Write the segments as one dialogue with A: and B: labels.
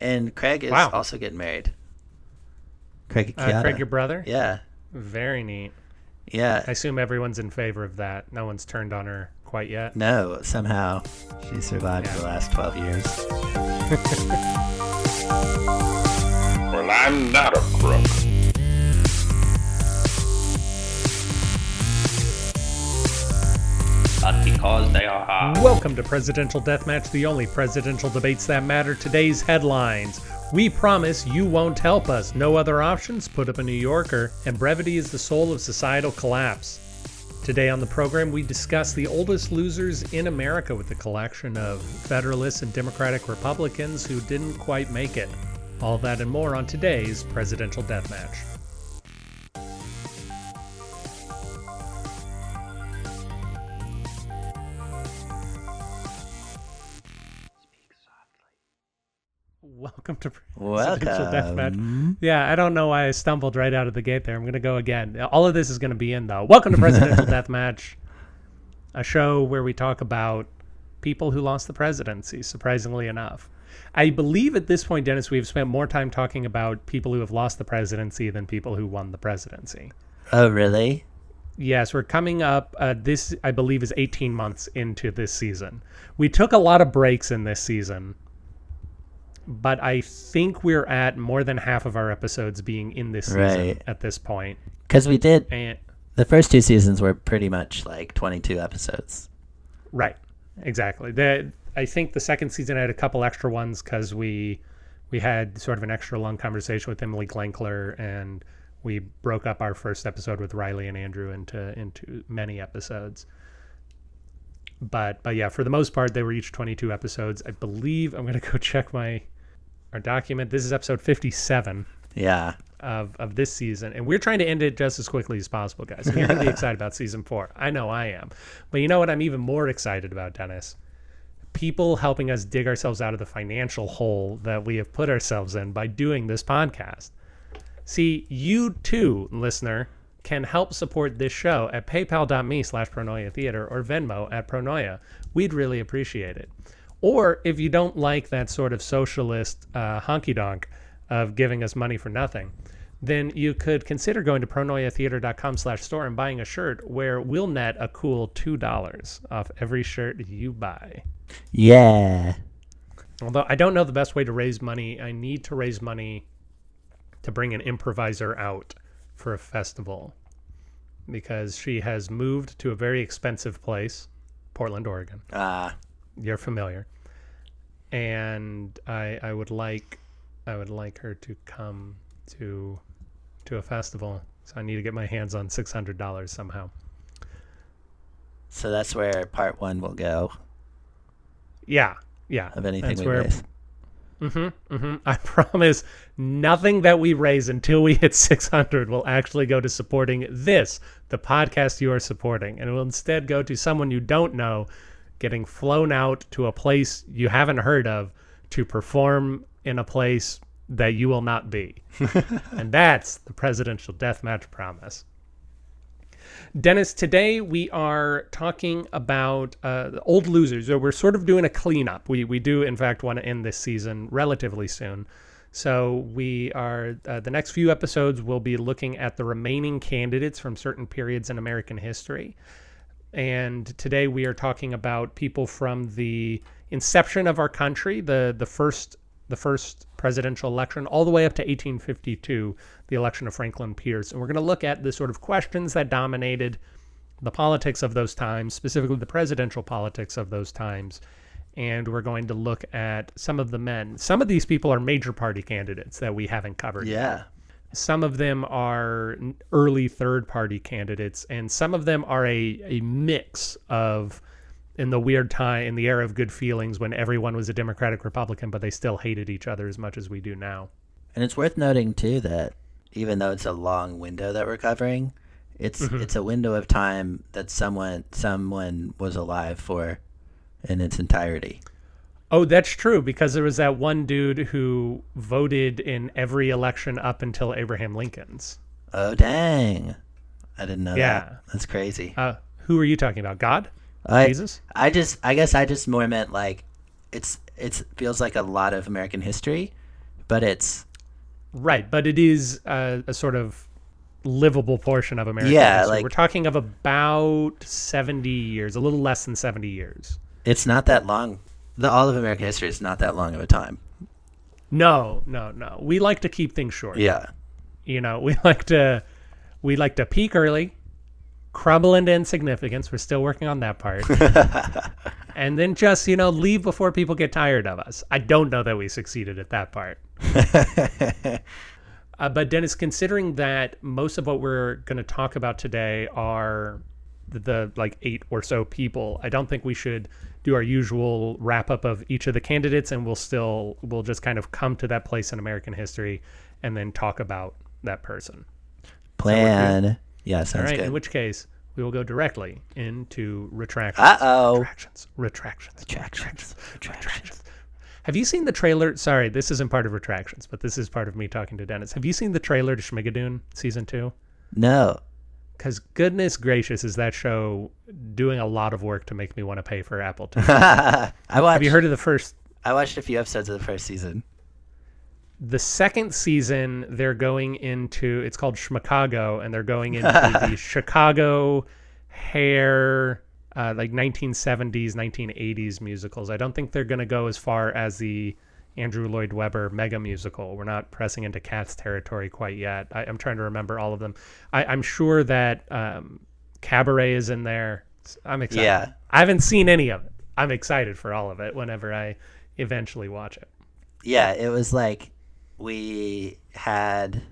A: And Craig is
B: Wow.
A: also getting married. Craig
B: Uh,
A: Chiara.
B: Craig, your brother?
A: Yeah.
B: Very neat.
A: Yeah.
B: I assume everyone's in favor of that. No one's turned on her quite yet.
A: No, somehow she survived
B: Yeah.
A: the last 12 years.
C: Well, I'm not a crook.
D: But because they are.
B: Welcome to Presidential Deathmatch, the only presidential debates that matter. Today's headlines. We promise you won't help us. No other options. Put up a New Yorker. And brevity is the soul of societal collapse. Today on the program, we discuss the oldest losers in America with a collection of Federalists and Democratic Republicans who didn't quite make it. All that and more on today's Presidential Deathmatch. Welcome to Presidential Deathmatch.
A: Welcome.
B: Yeah, I don't know why I stumbled right out of the gate there. I'm going to go again. All of this is going to be in, though. Welcome to Presidential Deathmatch, a show where we talk about people who lost the presidency, surprisingly enough. I believe at this point, Dennis, we've spent more time talking about people who have lost the presidency than people who won the presidency.
A: Oh, really?
B: Yes, we're coming up. Uh, this, I believe, is 18 months into this season. We took a lot of breaks in this season, but I think we're at more than half of our episodes being in this season
A: Right.
B: at this point.
A: Because we did,
B: And
A: the first two seasons were pretty much like 22 episodes.
B: right, exactly. The I think the second season had a couple extra ones because we we had sort of an extra long conversation with Emily Glenkler and we broke up our first episode with Riley and Andrew into into many episodes. But but yeah, for the most part, they were each 22 episodes. I believe I'm gonna go check my our document. This is episode 57
A: Yeah.
B: of, of this season, and we're trying to end it just as quickly as possible, guys. So you're gonna be excited about season four. I know I am, but you know what? I'm even more excited about Dennis. People helping us dig ourselves out of the financial hole that we have put ourselves in by doing this podcast. See, you too, listener, can help support this show at paypal.me slash pronoia theater or Venmo at pronoia. We'd really appreciate it. Or if you don't like that sort of socialist uh, honky donk of giving us money for nothing, then you could consider going to pronoiatheater.com slash store and buying a shirt where we'll net a cool $2 off every shirt you buy.
A: Yeah.
B: Although I don't know the best way to raise money, I need to raise money to bring an improviser out for a festival because she has moved to a very expensive place, Portland, Oregon.
A: Ah,
B: You're familiar. And I I would like I would like her to come to to a festival. So I need to get my hands on $600 somehow.
A: so that's where part one will go
B: Yeah. Yeah.
A: of anything
B: That's
A: we
B: where-
A: raise.
B: Mm-hmm, mm-hmm. I promise nothing that we raise until we hit 600 will actually go to supporting this, the podcast you are supporting. And it will instead go to someone you don't know getting flown out to a place you haven't heard of to perform in a place that you will not be. and that's the presidential deathmatch promise. Dennis, today we are talking about uh, the old losers. So we're sort of doing a cleanup. We we do in fact want to end this season relatively soon. So we are uh, the next few episodes we'll be looking at the remaining candidates from certain periods in American history. And today we are talking about people from the inception of our country, the the first the first presidential election, all the way up to 1852, the election of Franklin Pierce. And we're going to look at the sort of questions that dominated the politics of those times, specifically the presidential politics of those times. And we're going to look at some of the men. Some of these people are major party candidates that we haven't covered.
A: Yeah.
B: Some of them are early third party candidates, and some of them are a, a mix of in the weird time in the era of good feelings when everyone was a Democratic Republican, but they still hated each other as much as we do now.
A: And it's worth noting too that even though it's a long window that we're covering, it's
B: Mm-hmm.
A: it's a window of time that someone someone was alive for in its entirety.
B: Oh, that's true because there was that one dude who voted in every election up until Abraham Lincoln's.
A: Oh dang. I didn't know
B: Yeah.
A: that. That's crazy.
B: Uh, who are you talking about? God?
A: I,
B: Jesus?
A: I just I guess I just more meant like it's it's feels like a lot of American history but it's
B: Right, but it is a, a sort of livable portion of America.
A: Yeah, like-
B: we're talking of about seventy years, a little less than seventy years.
A: it's not that long. The all of American history is not that long of a time.
B: No, no, no. We like to keep things short.
A: Yeah.
B: You know, we like to we like to peak early, crumble into insignificance. We're still working on that part. and then just, you know, leave before people get tired of us. I don't know that we succeeded at that part. Uh, but Dennis, considering that most of what we're going to talk about today are the, the like eight or so people, I don't think we should do our usual wrap up of each of the candidates, and we'll still we'll just kind of come to that place in American history and then talk about that person.
A: Plan. Yeah,
B: All
A: sounds
B: right. In which case, we will go directly into retractions.
A: Uh oh.
B: Retractions. Retractions.
A: Retractions. Retractions.
B: Have you seen the trailer? Sorry, this isn't part of retractions, but this is part of me talking to Dennis. Have you seen the trailer to Schmigadoon season two?
A: No.
B: Because goodness gracious, is that show doing a lot of work to make me want to pay for Apple TV?
A: I watched.
B: Have you heard of the first?
A: I watched a few episodes of the first season.
B: The second season, they're going into. It's called Chicago, and they're going into the Chicago hair, uh, like 1970s, 1980s musicals. I don't think they're going to go as far as the Andrew Lloyd Webber mega musical. We're not pressing into Cats territory quite yet. I, I'm trying to remember all of them. I, I'm sure that um, Cabaret is in there. I'm excited.
A: Yeah.
B: I haven't seen any of it. I'm excited for all of it whenever I eventually watch it.
A: Yeah, it was like we had.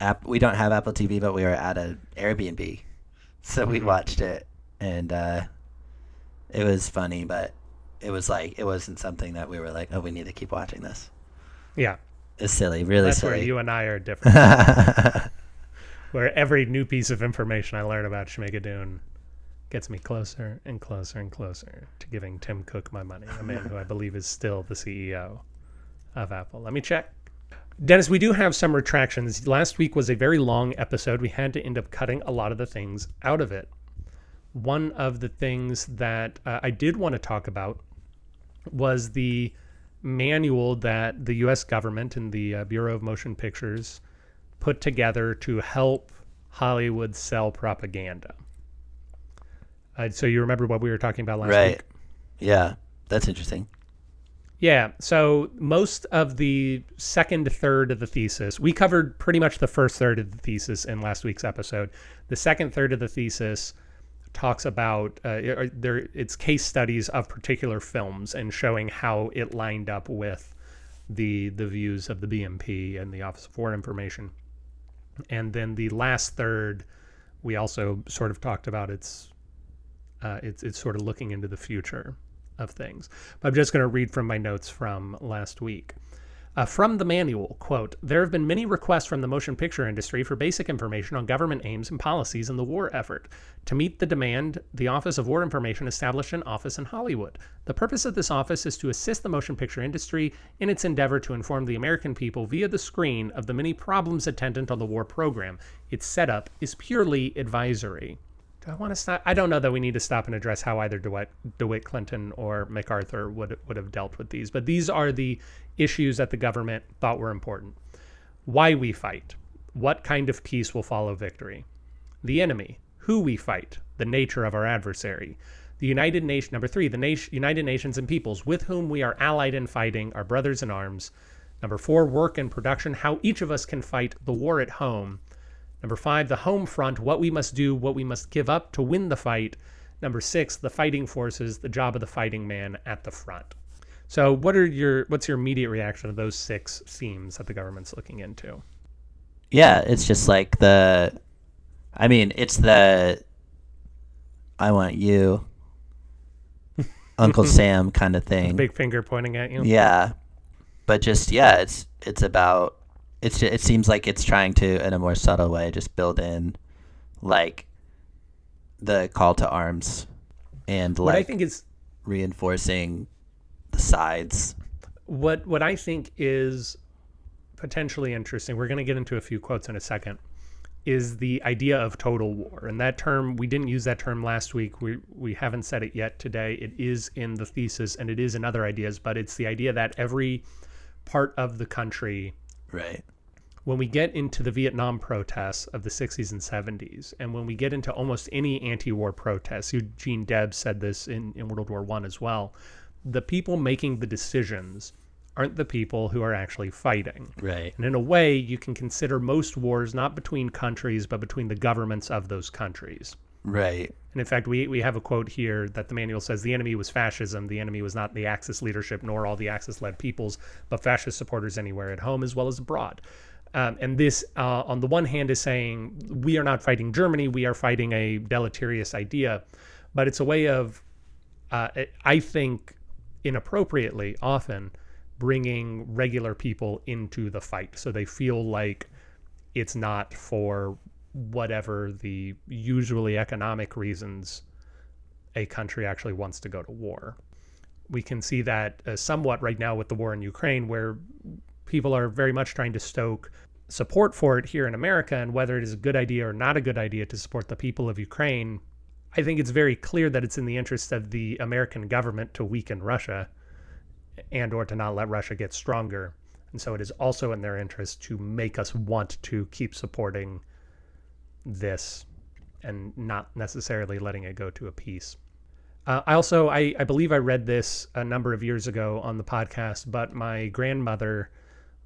A: App, we don't have Apple TV, but we were at an Airbnb, so we watched it, and uh, it was funny, but it was like it wasn't something that we were like, oh, we need to keep watching this.
B: Yeah,
A: It's silly, really
B: that's where
A: silly.
B: you and I are different. where every new piece of information I learn about Schmigadoon gets me closer and closer and closer to giving Tim Cook my money, a man who I believe is still the CEO of Apple. Let me check. Dennis, we do have some retractions. Last week was a very long episode. We had to end up cutting a lot of the things out of it. One of the things that uh, I did want to talk about was the manual that the U.S. government and the uh, Bureau of Motion Pictures put together to help Hollywood sell propaganda. Uh, so you remember what we were talking about last
A: right?
B: week?
A: Yeah, that's interesting.
B: Yeah. So most of the second third of the thesis, we covered pretty much the first third of the thesis in last week's episode. The second third of the thesis talks about uh, there it's case studies of particular films and showing how it lined up with the the views of the BMP and the Office of Foreign Information. And then the last third, we also sort of talked about its uh, it's it's sort of looking into the future of things. But I'm just going to read from my notes from last week. Uh, from the manual, quote, there have been many requests from the motion picture industry for basic information on government aims and policies in the war effort. To meet the demand, the Office of War Information established an office in Hollywood. The purpose of this office is to assist the motion picture industry in its endeavor to inform the American people via the screen of the many problems attendant on the war program. Its setup is purely advisory. Do I want to stop? I don't know that we need to stop and address how either DeWitt, DeWitt Clinton or MacArthur would would have dealt with these, but these are the issues that the government thought were important. Why we fight, what kind of peace will follow victory, the enemy, who we fight, the nature of our adversary, the United Nations. Number three, the nation, United Nations and peoples with whom we are allied in fighting, our brothers in arms. Number four, work and production, how each of us can fight the war at home. Number five, the home front, what we must do, what we must give up to win the fight. Number six, the fighting forces, the job of the fighting man at the front. So, what are your what's your immediate reaction to those six themes that the government's looking into?
A: Yeah, it's just like the. I mean, it's the. I want you, Uncle Sam kind of thing.
B: Big finger pointing at you.
A: Yeah, but just yeah, it's it's about it's it seems like it's trying to in a more subtle way just build in like the call to arms and
B: What I
A: like
B: think is
A: reinforcing the sides.
B: what what I think is potentially interesting. We're going to get into a few quotes in a second. Is the idea of total war, and that term we didn't use that term last week. We we haven't said it yet today. It is in the thesis, and it is in other ideas, but it's the idea that every part of the country
A: Right.
B: When we get into the Vietnam protests of the 60s and 70s, and when we get into almost any anti-war protests, Eugene Debs said this in, in World War One as well. The people making the decisions aren't the people who are actually fighting.
A: Right.
B: And in a way, you can consider most wars not between countries, but between the governments of those countries.
A: Right.
B: And in fact, we, we have a quote here that the manual says the enemy was fascism. The enemy was not the Axis leadership nor all the Axis led peoples, but fascist supporters anywhere at home as well as abroad. Um, and this, uh, on the one hand, is saying we are not fighting Germany, we are fighting a deleterious idea. But it's a way of, uh, I think, inappropriately often bringing regular people into the fight. So they feel like it's not for whatever the usually economic reasons a country actually wants to go to war. We can see that uh, somewhat right now with the war in Ukraine, where people are very much trying to stoke support for it here in America and whether it is a good idea or not a good idea to support the people of Ukraine. I think it's very clear that it's in the interest of the American government to weaken Russia and or to not let Russia get stronger. And so it is also in their interest to make us want to keep supporting this and not necessarily letting it go to a peace. Uh, I also, I, I believe I read this a number of years ago on the podcast, but my grandmother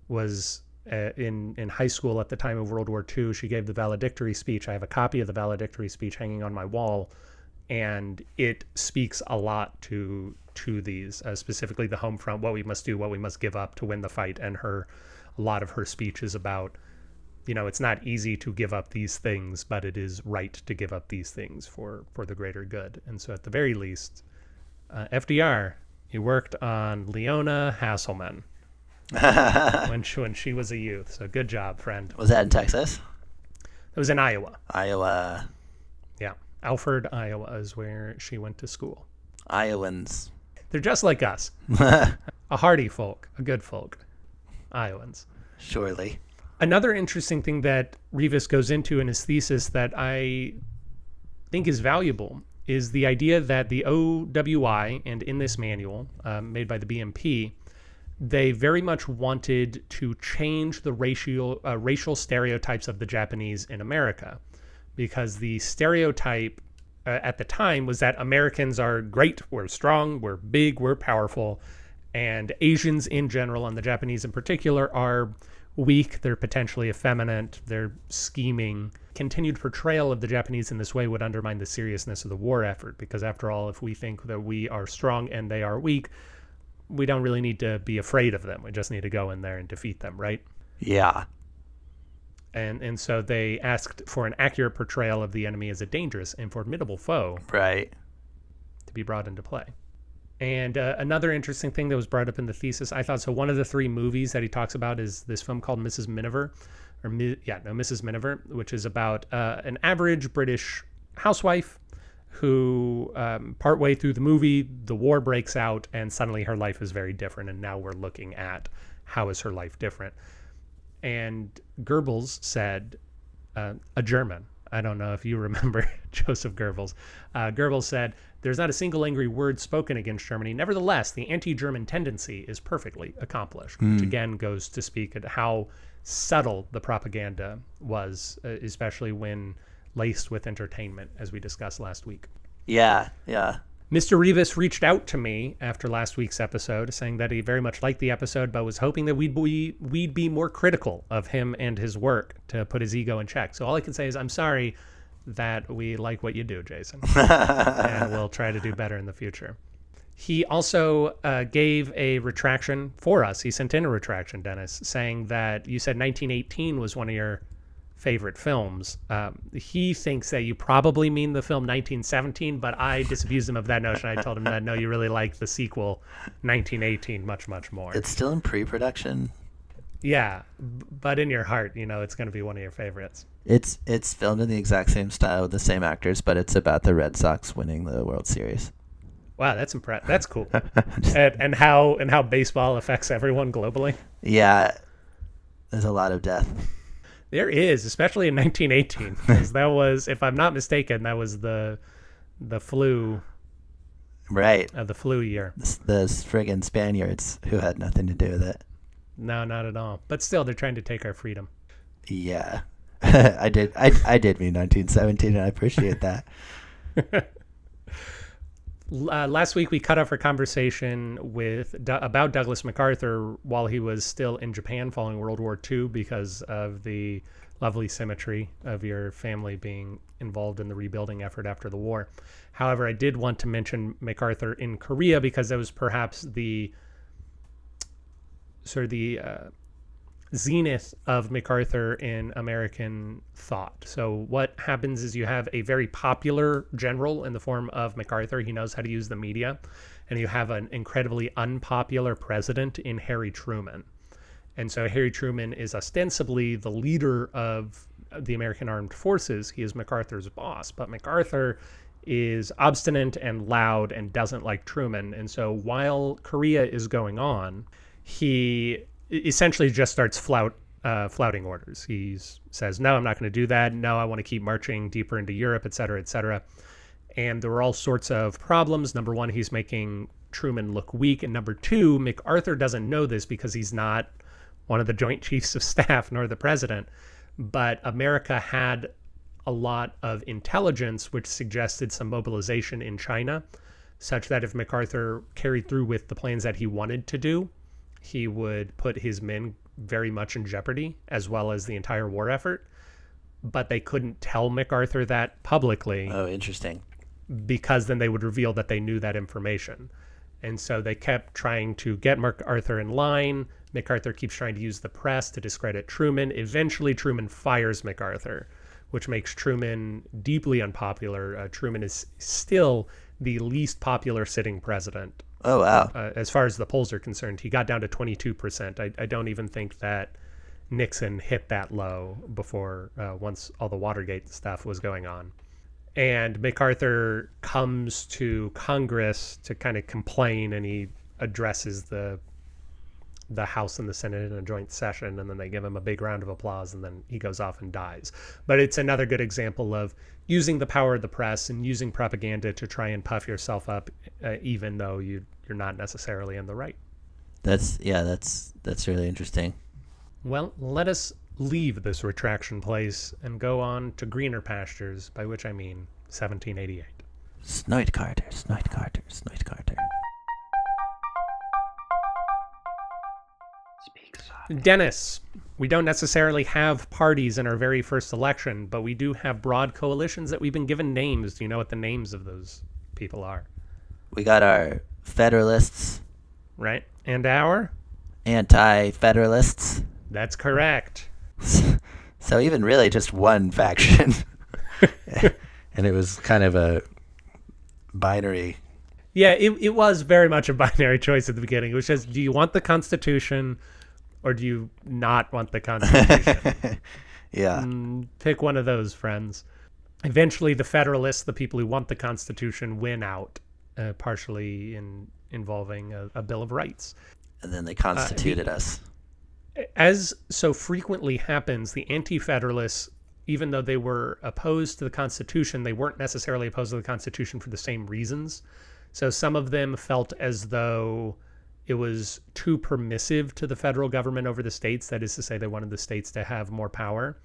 B: was in in high school at the time of World War II. She gave the valedictory speech. I have a copy of the valedictory speech hanging on my wall, and it speaks a lot to to these, uh, specifically the home front, what we must do, what we must give up to win the fight, and her a lot of her speech is about you know it's not easy to give up these things but it is right to give up these things for for the greater good and so at the very least uh, fdr he worked on leona hasselman when she, when she was a youth so good job friend
A: Was that in Texas?
B: it was in iowa
A: Iowa.
B: yeah alfred iowa is where she went to school
A: Iowans.
B: they're just like us a hardy folk a good folk iowans
A: Surely.
B: another interesting thing that Rivas goes into in his thesis that I think is valuable is the idea that the OWI and in this manual um, made by the BMP, they very much wanted to change the racial uh, racial stereotypes of the Japanese in America, because the stereotype uh, at the time was that Americans are great, we're strong, we're big, we're powerful, and Asians in general and the Japanese in particular are weak, they're potentially effeminate, they're scheming. Continued portrayal of the Japanese in this way would undermine the seriousness of the war effort because, after all, if we think that we are strong and they are weak, we don't really need to be afraid of them. We just need to go in there and defeat them, right?
A: Yeah.
B: And and so they asked for an accurate portrayal of the enemy as a dangerous and formidable foe
A: Right.
B: to be brought into play. And uh, another interesting thing that was brought up in the thesis, I thought so. One of the three movies that he talks about is this film called Mrs. Miniver, or yeah, no, Mrs. Miniver, which is about uh, an average British housewife who, um, partway through the movie, the war breaks out, and suddenly her life is very different. And now we're looking at how is her life different. And Goebbels said, uh, a German. I don't know if you remember Joseph Goebbels. Uh, Goebbels said, There's not a single angry word spoken against Germany. Nevertheless, the anti German tendency is perfectly accomplished, which again goes to speak at how subtle the propaganda was, uh, especially when laced with entertainment, as we discussed last week.
A: Yeah. Yeah.
B: Mr. Rivas reached out to me after last week's episode, saying that he very much liked the episode, but was hoping that we'd be we'd be more critical of him and his work to put his ego in check. So all I can say is I'm sorry that we like what you do, Jason, and we'll try to do better in the future. He also uh, gave a retraction for us. He sent in a retraction, Dennis, saying that you said 1918 was one of your favorite films. Um, he thinks that you probably mean the film 1917, but I disabused him of that notion. I told him that no, you really like the sequel 1918 much, much more.
A: It's still in pre-production.
B: yeah, but in your heart, you know, it's going to be one of your favorites.
A: It's it's filmed in the exact same style with the same actors, but it's about the Red Sox winning the World Series.
B: Wow, that's impressive. That's cool. and, and how and how baseball affects everyone globally.
A: Yeah. There's a lot of death.
B: There is, especially in 1918, because that was, if I'm not mistaken, that was the the flu
A: Right.
B: uh, the flu year.
A: This- Those friggin' Spaniards who had nothing to do with it.
B: No, not at all. But still, they're trying to take our freedom.
A: Yeah. I did I I did mean 1917 and I appreciate that.
B: Uh, last week we cut off our conversation with about Douglas MacArthur while he was still in Japan following World War II because of the lovely symmetry of your family being involved in the rebuilding effort after the war. However, I did want to mention MacArthur in Korea because that was perhaps the sort of the uh, zenith of MacArthur in American thought. So what happens is you have a very popular general in the form of MacArthur. He knows how to use the media. And you have an incredibly unpopular president in Harry Truman. And so Harry Truman is ostensibly the leader of the American armed forces. He is MacArthur's boss, but MacArthur is obstinate and loud and doesn't like Truman. And so while Korea is going on, he essentially just starts flout uh, flouting orders. He says, "No, I'm not going to do that. No, I want to keep marching deeper into Europe, et cetera, et cetera." And there were all sorts of problems. Number one, he's making Truman look weak, and number two, MacArthur doesn't know this because he's not one of the Joint Chiefs of Staff nor the president. But America had a lot of intelligence which suggested some mobilization in China, such that if MacArthur carried through with the plans that he wanted to do, he would put his men very much in jeopardy, as well as the entire war effort. But they couldn't tell MacArthur that publicly.
A: Oh, interesting.
B: Because then they would reveal that they knew that information. And so they kept trying to get MacArthur in line. MacArthur keeps trying to use the press to discredit Truman. Eventually, Truman fires MacArthur, which makes Truman deeply unpopular. Uh, Truman is still the least popular sitting president
A: Oh wow!
B: Uh, as far as the polls are concerned, he got down to 22%. I, I don't even think that Nixon hit that low before uh, once all the Watergate stuff was going on. And MacArthur comes to Congress to kind of complain, and he addresses the the House and the Senate in a joint session, and then they give him a big round of applause, and then he goes off and dies. But it's another good example of using the power of the press and using propaganda to try and puff yourself up, uh, even though you you're not necessarily in the right.
A: That's yeah, that's that's really interesting.
B: Well, let us leave this retraction place and go on to greener pastures, by which I mean 1788.
A: Snoit Carter, Snoit Carter, Snoit Carter.
B: Dennis, we don't necessarily have parties in our very first election, but we do have broad coalitions that we've been given names. Do you know what the names of those people are?
A: We got our Federalists.
B: Right. And our?
A: Anti Federalists.
B: That's correct.
A: so even really just one faction. and it was kind of a binary
B: yeah, it, it was very much a binary choice at the beginning. It was just, do you want the Constitution or do you not want the Constitution?
A: yeah.
B: Mm, pick one of those, friends. Eventually, the Federalists, the people who want the Constitution, win out, uh, partially in involving a, a, Bill of Rights.
A: And then they constituted uh, the, us.
B: As so frequently happens, the Anti Federalists, even though they were opposed to the Constitution, they weren't necessarily opposed to the Constitution for the same reasons. So some of them felt as though it was too permissive to the federal government over the states. That is to say, they wanted the states to have more power.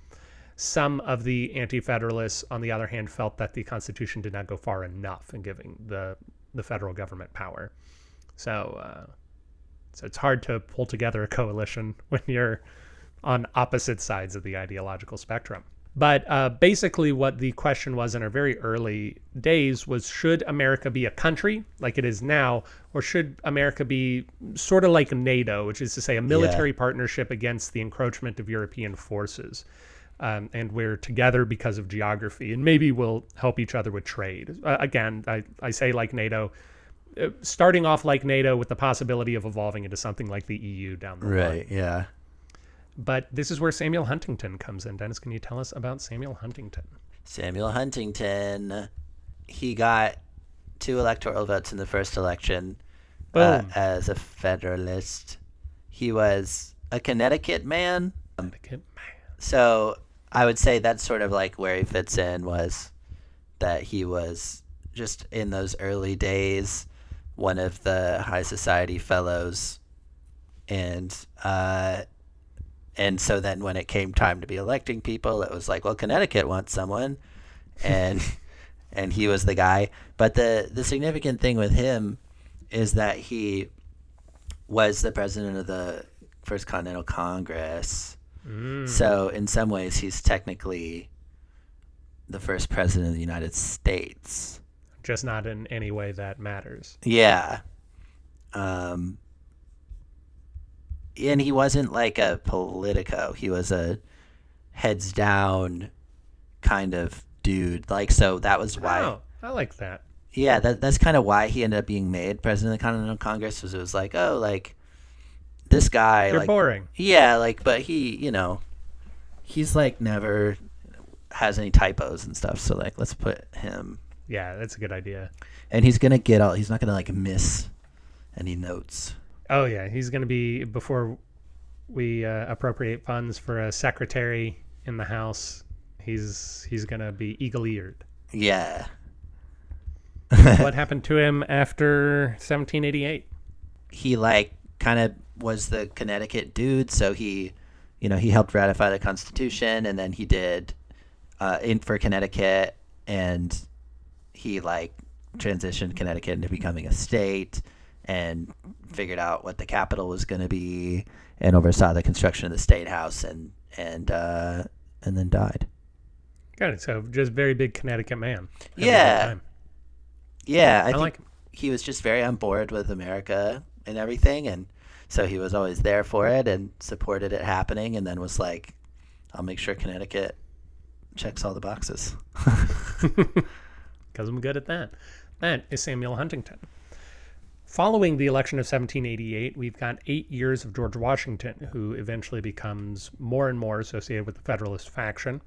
B: Some of the anti-federalists, on the other hand, felt that the Constitution did not go far enough in giving the the federal government power. So, uh, so it's hard to pull together a coalition when you're on opposite sides of the ideological spectrum. But uh, basically, what the question was in our very early days was should America be a country like it is now, or should America be sort of like NATO, which is to say a military yeah. partnership against the encroachment of European forces? Um, and we're together because of geography, and maybe we'll help each other with trade. Uh, again, I, I say like NATO, uh, starting off like NATO with the possibility of evolving into something like the EU down the
A: right,
B: line.
A: Right, yeah.
B: But this is where Samuel Huntington comes in. Dennis, can you tell us about Samuel Huntington?
A: Samuel Huntington, he got two electoral votes in the first election uh, as a Federalist. He was a Connecticut man.
B: Connecticut man.
A: So I would say that's sort of like where he fits in was that he was just in those early days one of the high society fellows and uh, and so then when it came time to be electing people, it was like, well, Connecticut wants someone, and and he was the guy. But the the significant thing with him is that he was the president of the First Continental Congress. So in some ways, he's technically the first president of the United States.
B: Just not in any way that matters.
A: Yeah. Um and he wasn't like a politico. He was a heads down kind of dude. Like so that was why
B: Oh, I like that.
A: Yeah, that that's kind of why he ended up being made president of the Continental Congress was it was like, oh, like this guy
B: You're
A: like
B: boring.
A: Yeah, like but he, you know, he's like never has any typos and stuff. So like let's put him
B: Yeah, that's a good idea.
A: and he's going to get all he's not going to like miss any notes.
B: Oh yeah, he's going to be before we uh, appropriate funds for a secretary in the House. He's he's going to be eagle-eared.
A: Yeah.
B: what happened to him after 1788?
A: he like kind of was the Connecticut dude, so he, you know, he helped ratify the Constitution, and then he did uh, in for Connecticut, and he like transitioned Connecticut into becoming a state, and figured out what the capital was going to be, and oversaw the construction of the state house, and and uh, and then died.
B: Got it. So just very big Connecticut man. Having a good
A: Yeah. Yeah, I,
B: I
A: think
B: like him.
A: he was just very on board with America and everything, and so he was always there for it and supported it happening, and then was like, "I'll make sure Connecticut checks all the boxes."
B: because I'm good at that. That is Samuel Huntington. Following the election of 1788, we've got eight years of George Washington, who eventually becomes more and more associated with the Federalist faction.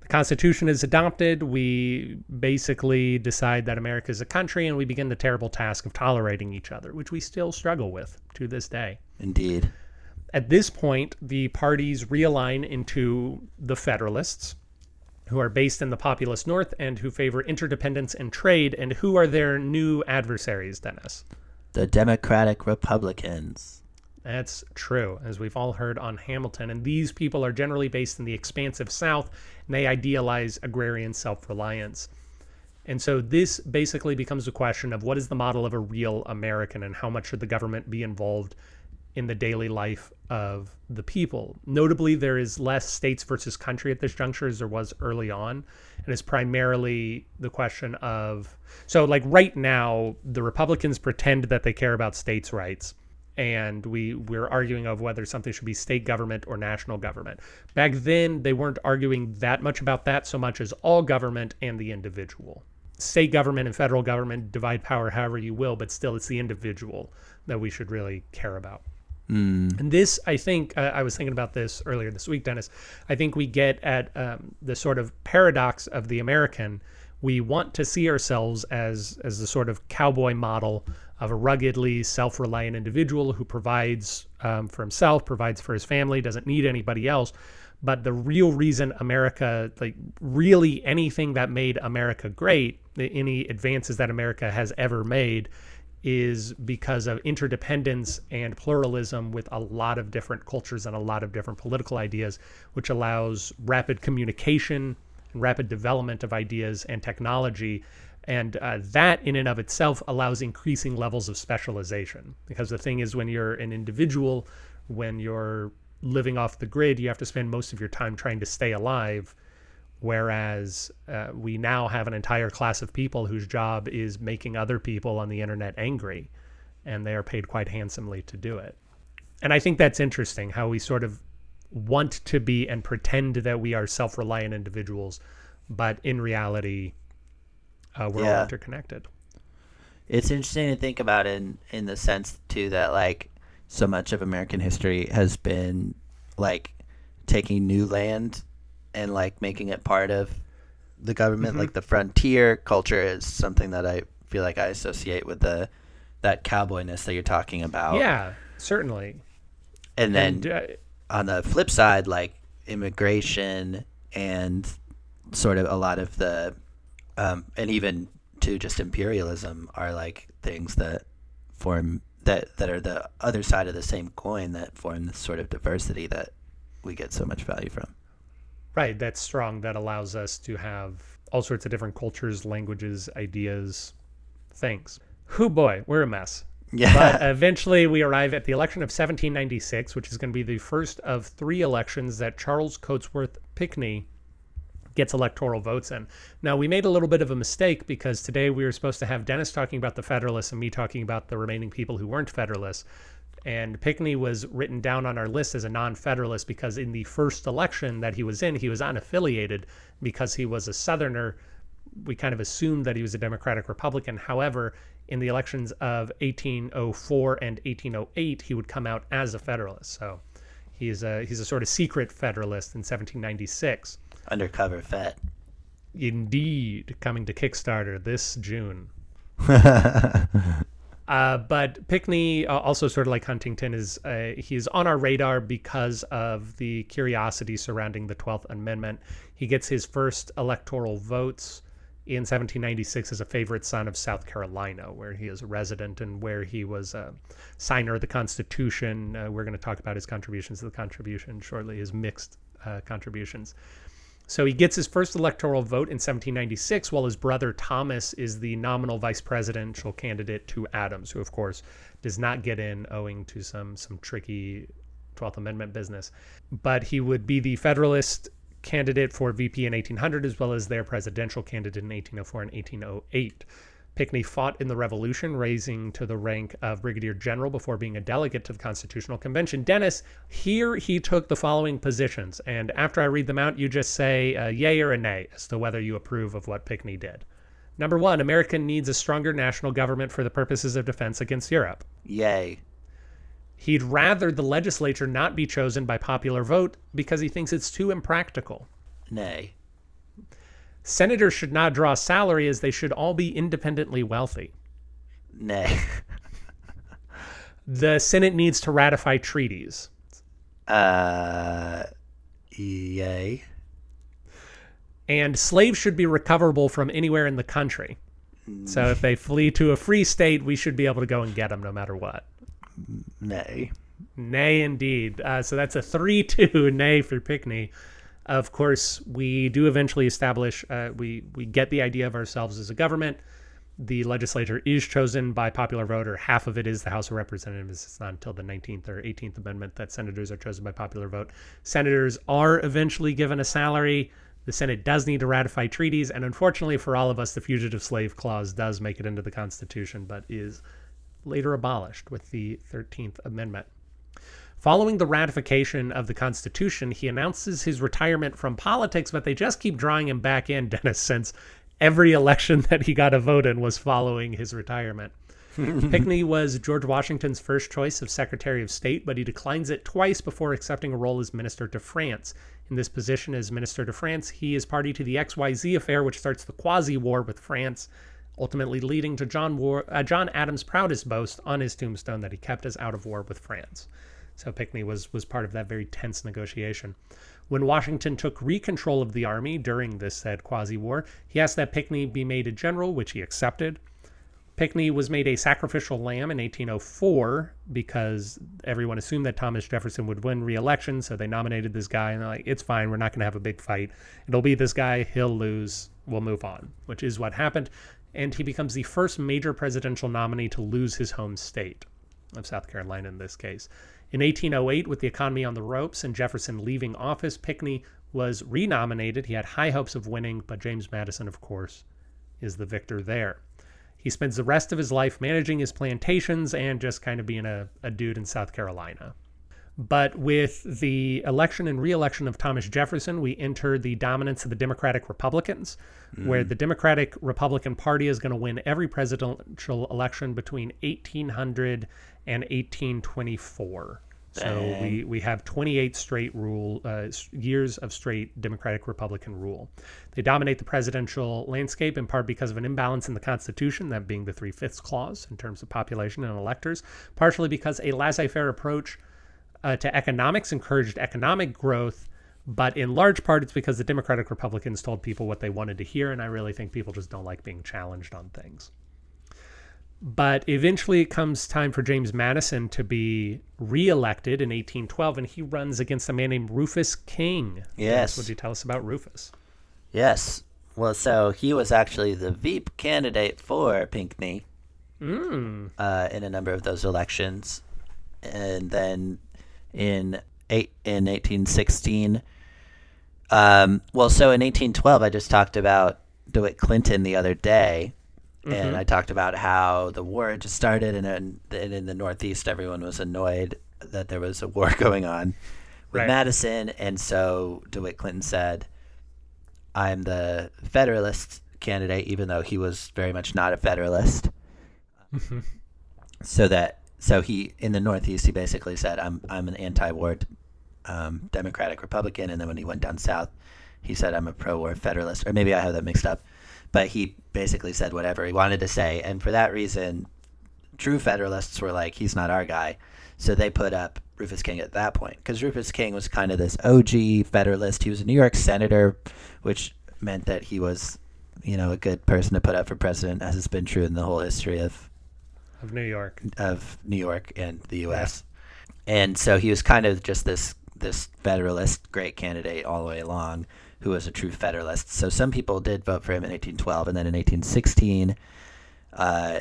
B: The Constitution is adopted. We basically decide that America is a country, and we begin the terrible task of tolerating each other, which we still struggle with to this day.
A: Indeed.
B: At this point, the parties realign into the Federalists, who are based in the populous North and who favor interdependence and trade. And who are their new adversaries, Dennis?
A: The Democratic Republicans.
B: That's true, as we've all heard on Hamilton. And these people are generally based in the expansive South, and they idealize agrarian self reliance. And so this basically becomes a question of what is the model of a real American and how much should the government be involved in the daily life of the people. Notably, there is less states versus country at this juncture as there was early on. And it's primarily the question of so, like right now, the Republicans pretend that they care about states' rights. And we we're arguing of whether something should be state government or national government. Back then, they weren't arguing that much about that so much as all government and the individual state government and federal government divide power however you will, but still it's the individual that we should really care about. And this, I think, uh, I was thinking about this earlier this week, Dennis. I think we get at um, the sort of paradox of the American. We want to see ourselves as as the sort of cowboy model of a ruggedly self-reliant individual who provides um, for himself, provides for his family, doesn't need anybody else. But the real reason America, like really anything that made America great, any advances that America has ever made, is because of interdependence and pluralism with a lot of different cultures and a lot of different political ideas, which allows rapid communication and rapid development of ideas and technology. And uh, that, in and of itself, allows increasing levels of specialization. Because the thing is, when you're an individual, when you're living off the grid, you have to spend most of your time trying to stay alive whereas uh, we now have an entire class of people whose job is making other people on the internet angry and they are paid quite handsomely to do it. And i think that's interesting how we sort of want to be and pretend that we are self-reliant individuals but in reality uh, we're all interconnected.
A: It's interesting to think about in in the sense too that like so much of American history has been like taking new land and like making it part of the government. Like the frontier culture is something that I feel like I associate with the that cowboyness that you're talking about.
B: yeah certainly
A: and then
B: and uh,
A: on the flip side, like immigration and sort of a lot of the, um, and even to just imperialism are like things that form that that are the other side of the same coin that form this sort of diversity that we get so much value from.
B: Right, that's strong. That allows us to have all sorts of different cultures, languages, ideas, things. Who boy, we're a mess.
A: Yeah.
B: But eventually we arrive at the election of 1796, which is going to be the first of three elections that Charles Cotesworth Pinckney gets electoral votes in. Now, we made a little bit of a mistake because today we were supposed to have Dennis talking about the Federalists and me talking about the remaining people who weren't Federalists. And Pinckney was written down on our list as a non Federalist because in the first election that he was in, he was unaffiliated because he was a Southerner. We kind of assumed that he was a Democratic Republican. However, in the elections of 1804 and 1808, he would come out as a Federalist. So he's a, he's a sort of secret Federalist in 1796.
A: Undercover Fed.
B: Indeed, coming to Kickstarter this June. Uh, but Pinckney, uh, also sort of like Huntington, is uh, he's on our radar because of the curiosity surrounding the 12th Amendment. He gets his first electoral votes in 1796 as a favorite son of South Carolina, where he is a resident and where he was a signer of the Constitution. Uh, we're going to talk about his contributions to the Contribution shortly, his mixed contributions. So he gets his first electoral vote in 1796, while his brother Thomas is the nominal vice presidential candidate to Adams, who of course does not get in owing to some some tricky 12th Amendment business. But he would be the Federalist candidate for VP in 1800, as well as their presidential candidate in 1804 and 1808. Pinckney fought in the Revolution, raising to the rank of brigadier general before being a delegate to the Constitutional Convention. Dennis, here he took the following positions, and after I read them out, you just say a yay or a nay as to whether you approve of what Pinckney did. Number one, America needs a stronger national government for the purposes of defense against Europe.
A: Yay.
B: He'd rather the legislature not be chosen by popular vote because he thinks it's too impractical.
A: Nay.
B: Senators should not draw salary as they should all be independently wealthy.
A: Nay.
B: The Senate needs to ratify treaties.
A: Uh, yay.
B: And slaves should be recoverable from anywhere in the country. So if they flee to a free state, we should be able to go and get them no matter what.
A: Nay.
B: Nay, indeed. Uh, so that's a 3 2 nay for Pinckney. Of course, we do eventually establish, uh, we, we get the idea of ourselves as a government. The legislature is chosen by popular vote, or half of it is the House of Representatives. It's not until the 19th or 18th Amendment that senators are chosen by popular vote. Senators are eventually given a salary. The Senate does need to ratify treaties. And unfortunately for all of us, the Fugitive Slave Clause does make it into the Constitution, but is later abolished with the 13th Amendment. Following the ratification of the Constitution, he announces his retirement from politics, but they just keep drawing him back in, Dennis, since every election that he got a vote in was following his retirement. Pinckney was George Washington's first choice of Secretary of State, but he declines it twice before accepting a role as Minister to France. In this position as Minister to France, he is party to the XYZ affair, which starts the quasi war with France, ultimately leading to John, war, uh, John Adams' proudest boast on his tombstone that he kept us out of war with France. So Pinckney was was part of that very tense negotiation. When Washington took recontrol of the army during this said quasi-war, he asked that Pinckney be made a general, which he accepted. Pinckney was made a sacrificial lamb in 1804 because everyone assumed that Thomas Jefferson would win re-election, so they nominated this guy, and they're like, "It's fine, we're not going to have a big fight. It'll be this guy. He'll lose. We'll move on," which is what happened, and he becomes the first major presidential nominee to lose his home state of South Carolina in this case. In 1808, with the economy on the ropes and Jefferson leaving office, Pinckney was renominated. He had high hopes of winning, but James Madison, of course, is the victor there. He spends the rest of his life managing his plantations and just kind of being a, a dude in South Carolina. But with the election and reelection of Thomas Jefferson, we enter the dominance of the Democratic Republicans, where the Democratic Republican Party is going to win every presidential election between 1800 and 1824. So we, we have 28 straight rule uh, years of straight Democratic Republican rule. They dominate the presidential landscape in part because of an imbalance in the Constitution, that being the three fifths clause in terms of population and electors, partially because a laissez faire approach uh, to economics encouraged economic growth, but in large part it's because the Democratic Republicans told people what they wanted to hear, and I really think people just don't like being challenged on things. but eventually it comes time for James Madison to be reelected in 1812, and he runs against a man named Rufus King.
A: Yes.
B: Would you tell us about Rufus?
A: Yes. Well, so he was actually the Veep candidate for Pinckney
B: Mm.
A: uh, in a number of those elections, and then in eight in 1816. Um, well, so in 1812, I just talked about DeWitt Clinton the other day, and I talked about how the war had just started, and in, and in the Northeast, everyone was annoyed that there was a war going on with
B: Right.
A: Madison, and so DeWitt Clinton said, "I'm the Federalist candidate," even though he was very much not a Federalist. so that so he in the Northeast, he basically said, "I'm I'm an anti-war um, Democratic Republican," and then when he went down south, he said, "I'm a pro-war Federalist," or maybe I have that mixed up. But he basically said whatever he wanted to say, and for that reason, true Federalists were like, "He's not our guy," so they put up Rufus King at that point. Because Rufus King was kind of this OG Federalist. He was a New York senator, which meant that he was, you know, a good person to put up for president, as has been true in the whole history of
B: Of New York.
A: of New York and the U.S. And so he was kind of just this this Federalist great candidate all the way along, who was a true Federalist. So some people did vote for him in 1812, and then in 1816, uh,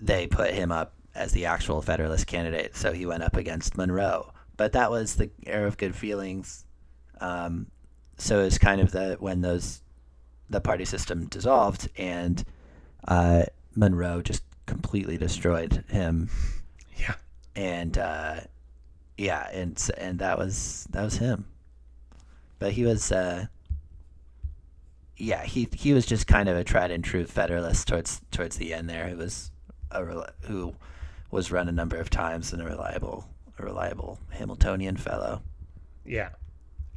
A: they put him up as the actual Federalist candidate. So he went up against Monroe. But that was the era of good feelings. Um, so it was kind of the when those the party system dissolved and uh, Monroe just completely destroyed him
B: Yeah.
A: and uh, yeah, and and that was that was him. But he was, uh, yeah, he he was just kind of a tried and true Federalist towards towards the end there. Who was a who was run a number of times and a reliable a reliable Hamiltonian fellow.
B: Yeah.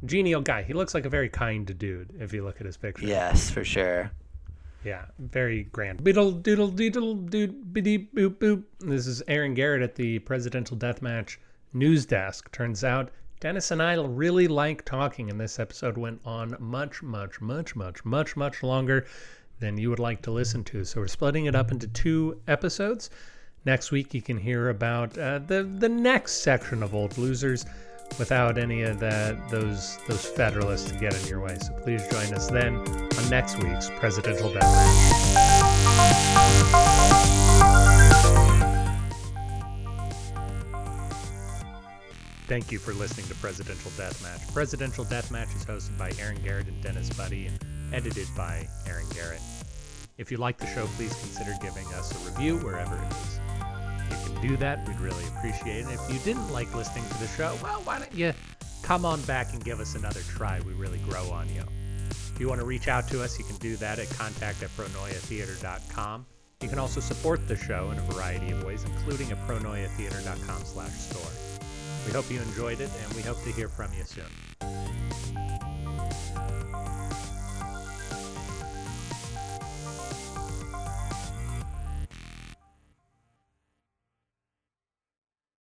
B: Genial guy. He looks like a very kind dude if you look at his picture.
A: Yes, for sure.
B: Yeah, very grand. Biddle doodle doodle dood biddy boop boop. This is Aaron Garrett at the Presidential Deathmatch news desk. Turns out Dennis and I really like talking, and this episode went on much, much, much, much, much, much longer than you would like to listen to. So we're splitting it up into two episodes. Next week, you can hear about uh, the the next section of Old Losers without any of that those those Federalists to get in your way. So please join us then on next week's Presidential Deathmatch. Thank you for listening to Presidential Deathmatch. Presidential Deathmatch is hosted by Aaron Garrett and Dennis Buddy and edited by Aaron Garrett. If you like the show, please consider giving us a review wherever it is. You can do that, we'd really appreciate it. If you didn't like listening to the show, well, why don't you come on back and give us another try? We really grow on you. If you want to reach out to us, you can do that at contact at pronoiatheater.com. You can also support the show in a variety of ways, including at pronoiatheater.com slash store. We hope you enjoyed it, and we hope to hear from you soon.